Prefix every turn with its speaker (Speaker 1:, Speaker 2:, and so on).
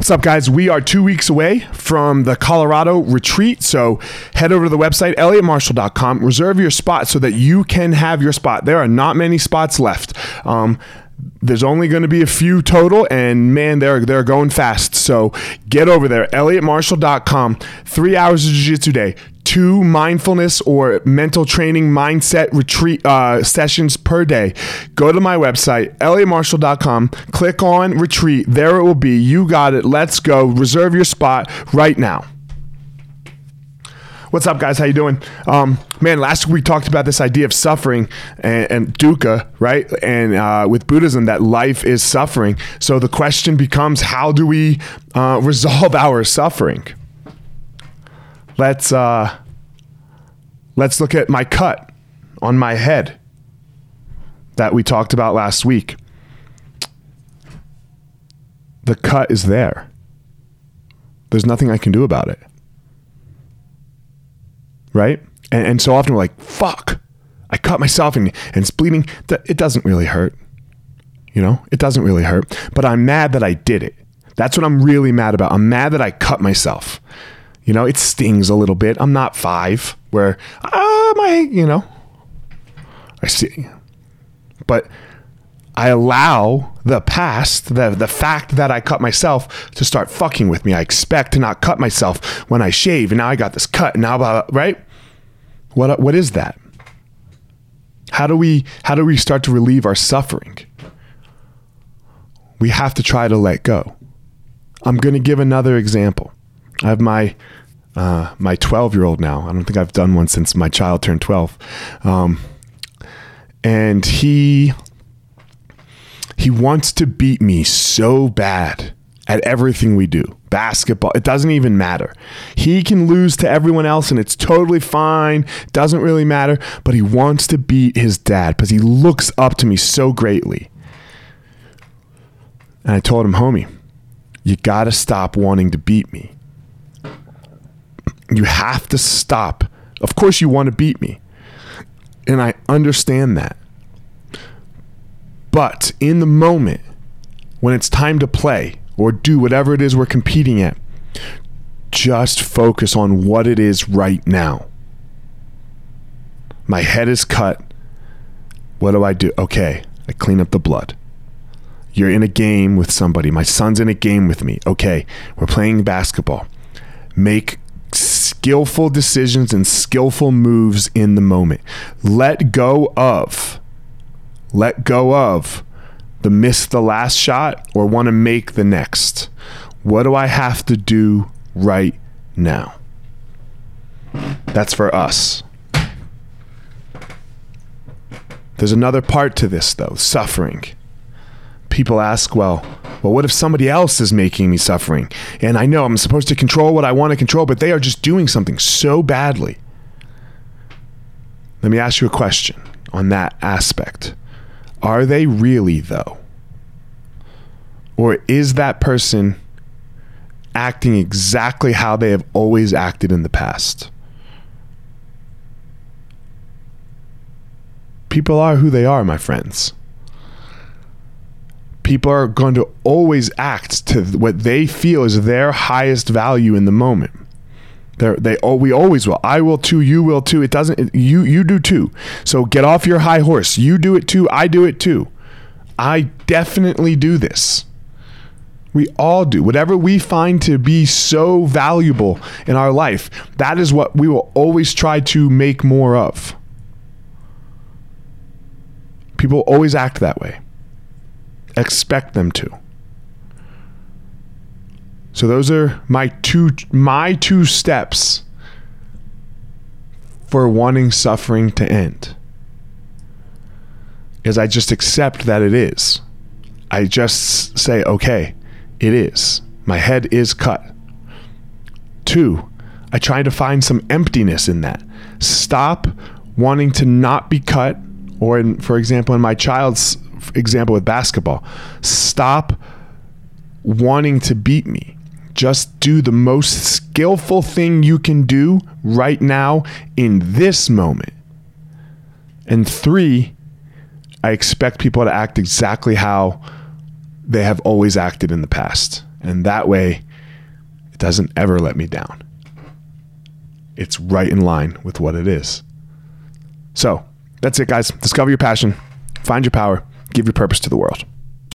Speaker 1: What's up, guys? We are two weeks away from the Colorado retreat. So head over to the website, elliottmarshall.com. Reserve your spot so that you can have your spot. There are not many spots left. Um, there's only going to be a few total, and man, they're they're going fast. So get over there, elliottmarshall.com. Three hours of jiu-jitsu day, two mindfulness or mental training mindset retreat uh, sessions per day. Go to my website, elliottmarshall.com. Click on retreat. There it will be. You got it. Let's go. Reserve your spot right now. What's up, guys? How you doing? Um, man, last week we talked about this idea of suffering and, and dukkha, right? And uh, with Buddhism, that life is suffering. So the question becomes, how do we uh, resolve our suffering? Let's uh, let's look at my cut on my head that we talked about last week. The cut is there. There's nothing I can do about it right? And, and so often we're like, fuck, I cut myself and, and it's bleeding. It doesn't really hurt. You know, it doesn't really hurt. But I'm mad that I did it. That's what I'm really mad about. I'm mad that I cut myself. You know, it stings a little bit. I'm not five where, ah, my, you know, I see. But I allow the past, the the fact that I cut myself to start fucking with me. I expect to not cut myself when I shave, and now I got this cut. And now, blah, blah, right? What what is that? How do we how do we start to relieve our suffering? We have to try to let go. I'm going to give another example. I have my uh, my 12 year old now. I don't think I've done one since my child turned 12. Um, and he he wants to beat me so bad at everything we do. Basketball, it doesn't even matter. He can lose to everyone else and it's totally fine. Doesn't really matter, but he wants to beat his dad because he looks up to me so greatly. And I told him, homie, you got to stop wanting to beat me. You have to stop. Of course, you want to beat me. And I understand that. But in the moment, when it's time to play or do whatever it is we're competing at, just focus on what it is right now. My head is cut. What do I do? Okay, I clean up the blood. You're in a game with somebody. My son's in a game with me. Okay, we're playing basketball. Make skillful decisions and skillful moves in the moment. Let go of let go of the miss the last shot or want to make the next? What do I have to do right now? That's for us. There's another part to this, though suffering. People ask, well, well, what if somebody else is making me suffering? And I know I'm supposed to control what I want to control, but they are just doing something so badly. Let me ask you a question on that aspect. Are they really, though? Or is that person acting exactly how they have always acted in the past? People are who they are, my friends. People are going to always act to what they feel is their highest value in the moment. They're, they oh, we always will. I will too. You will too. It doesn't. You you do too. So get off your high horse. You do it too. I do it too. I definitely do this. We all do. Whatever we find to be so valuable in our life, that is what we will always try to make more of. People always act that way. Expect them to. So those are my two my two steps for wanting suffering to end. Is I just accept that it is. I just say, okay, it is. My head is cut. Two, I try to find some emptiness in that. Stop wanting to not be cut, or in, for example, in my child's example with basketball, stop wanting to beat me just do the most skillful thing you can do right now in this moment. And three, I expect people to act exactly how they have always acted in the past. And that way, it doesn't ever let me down. It's right in line with what it is. So that's it, guys. Discover your passion, find your power, give your purpose to the world.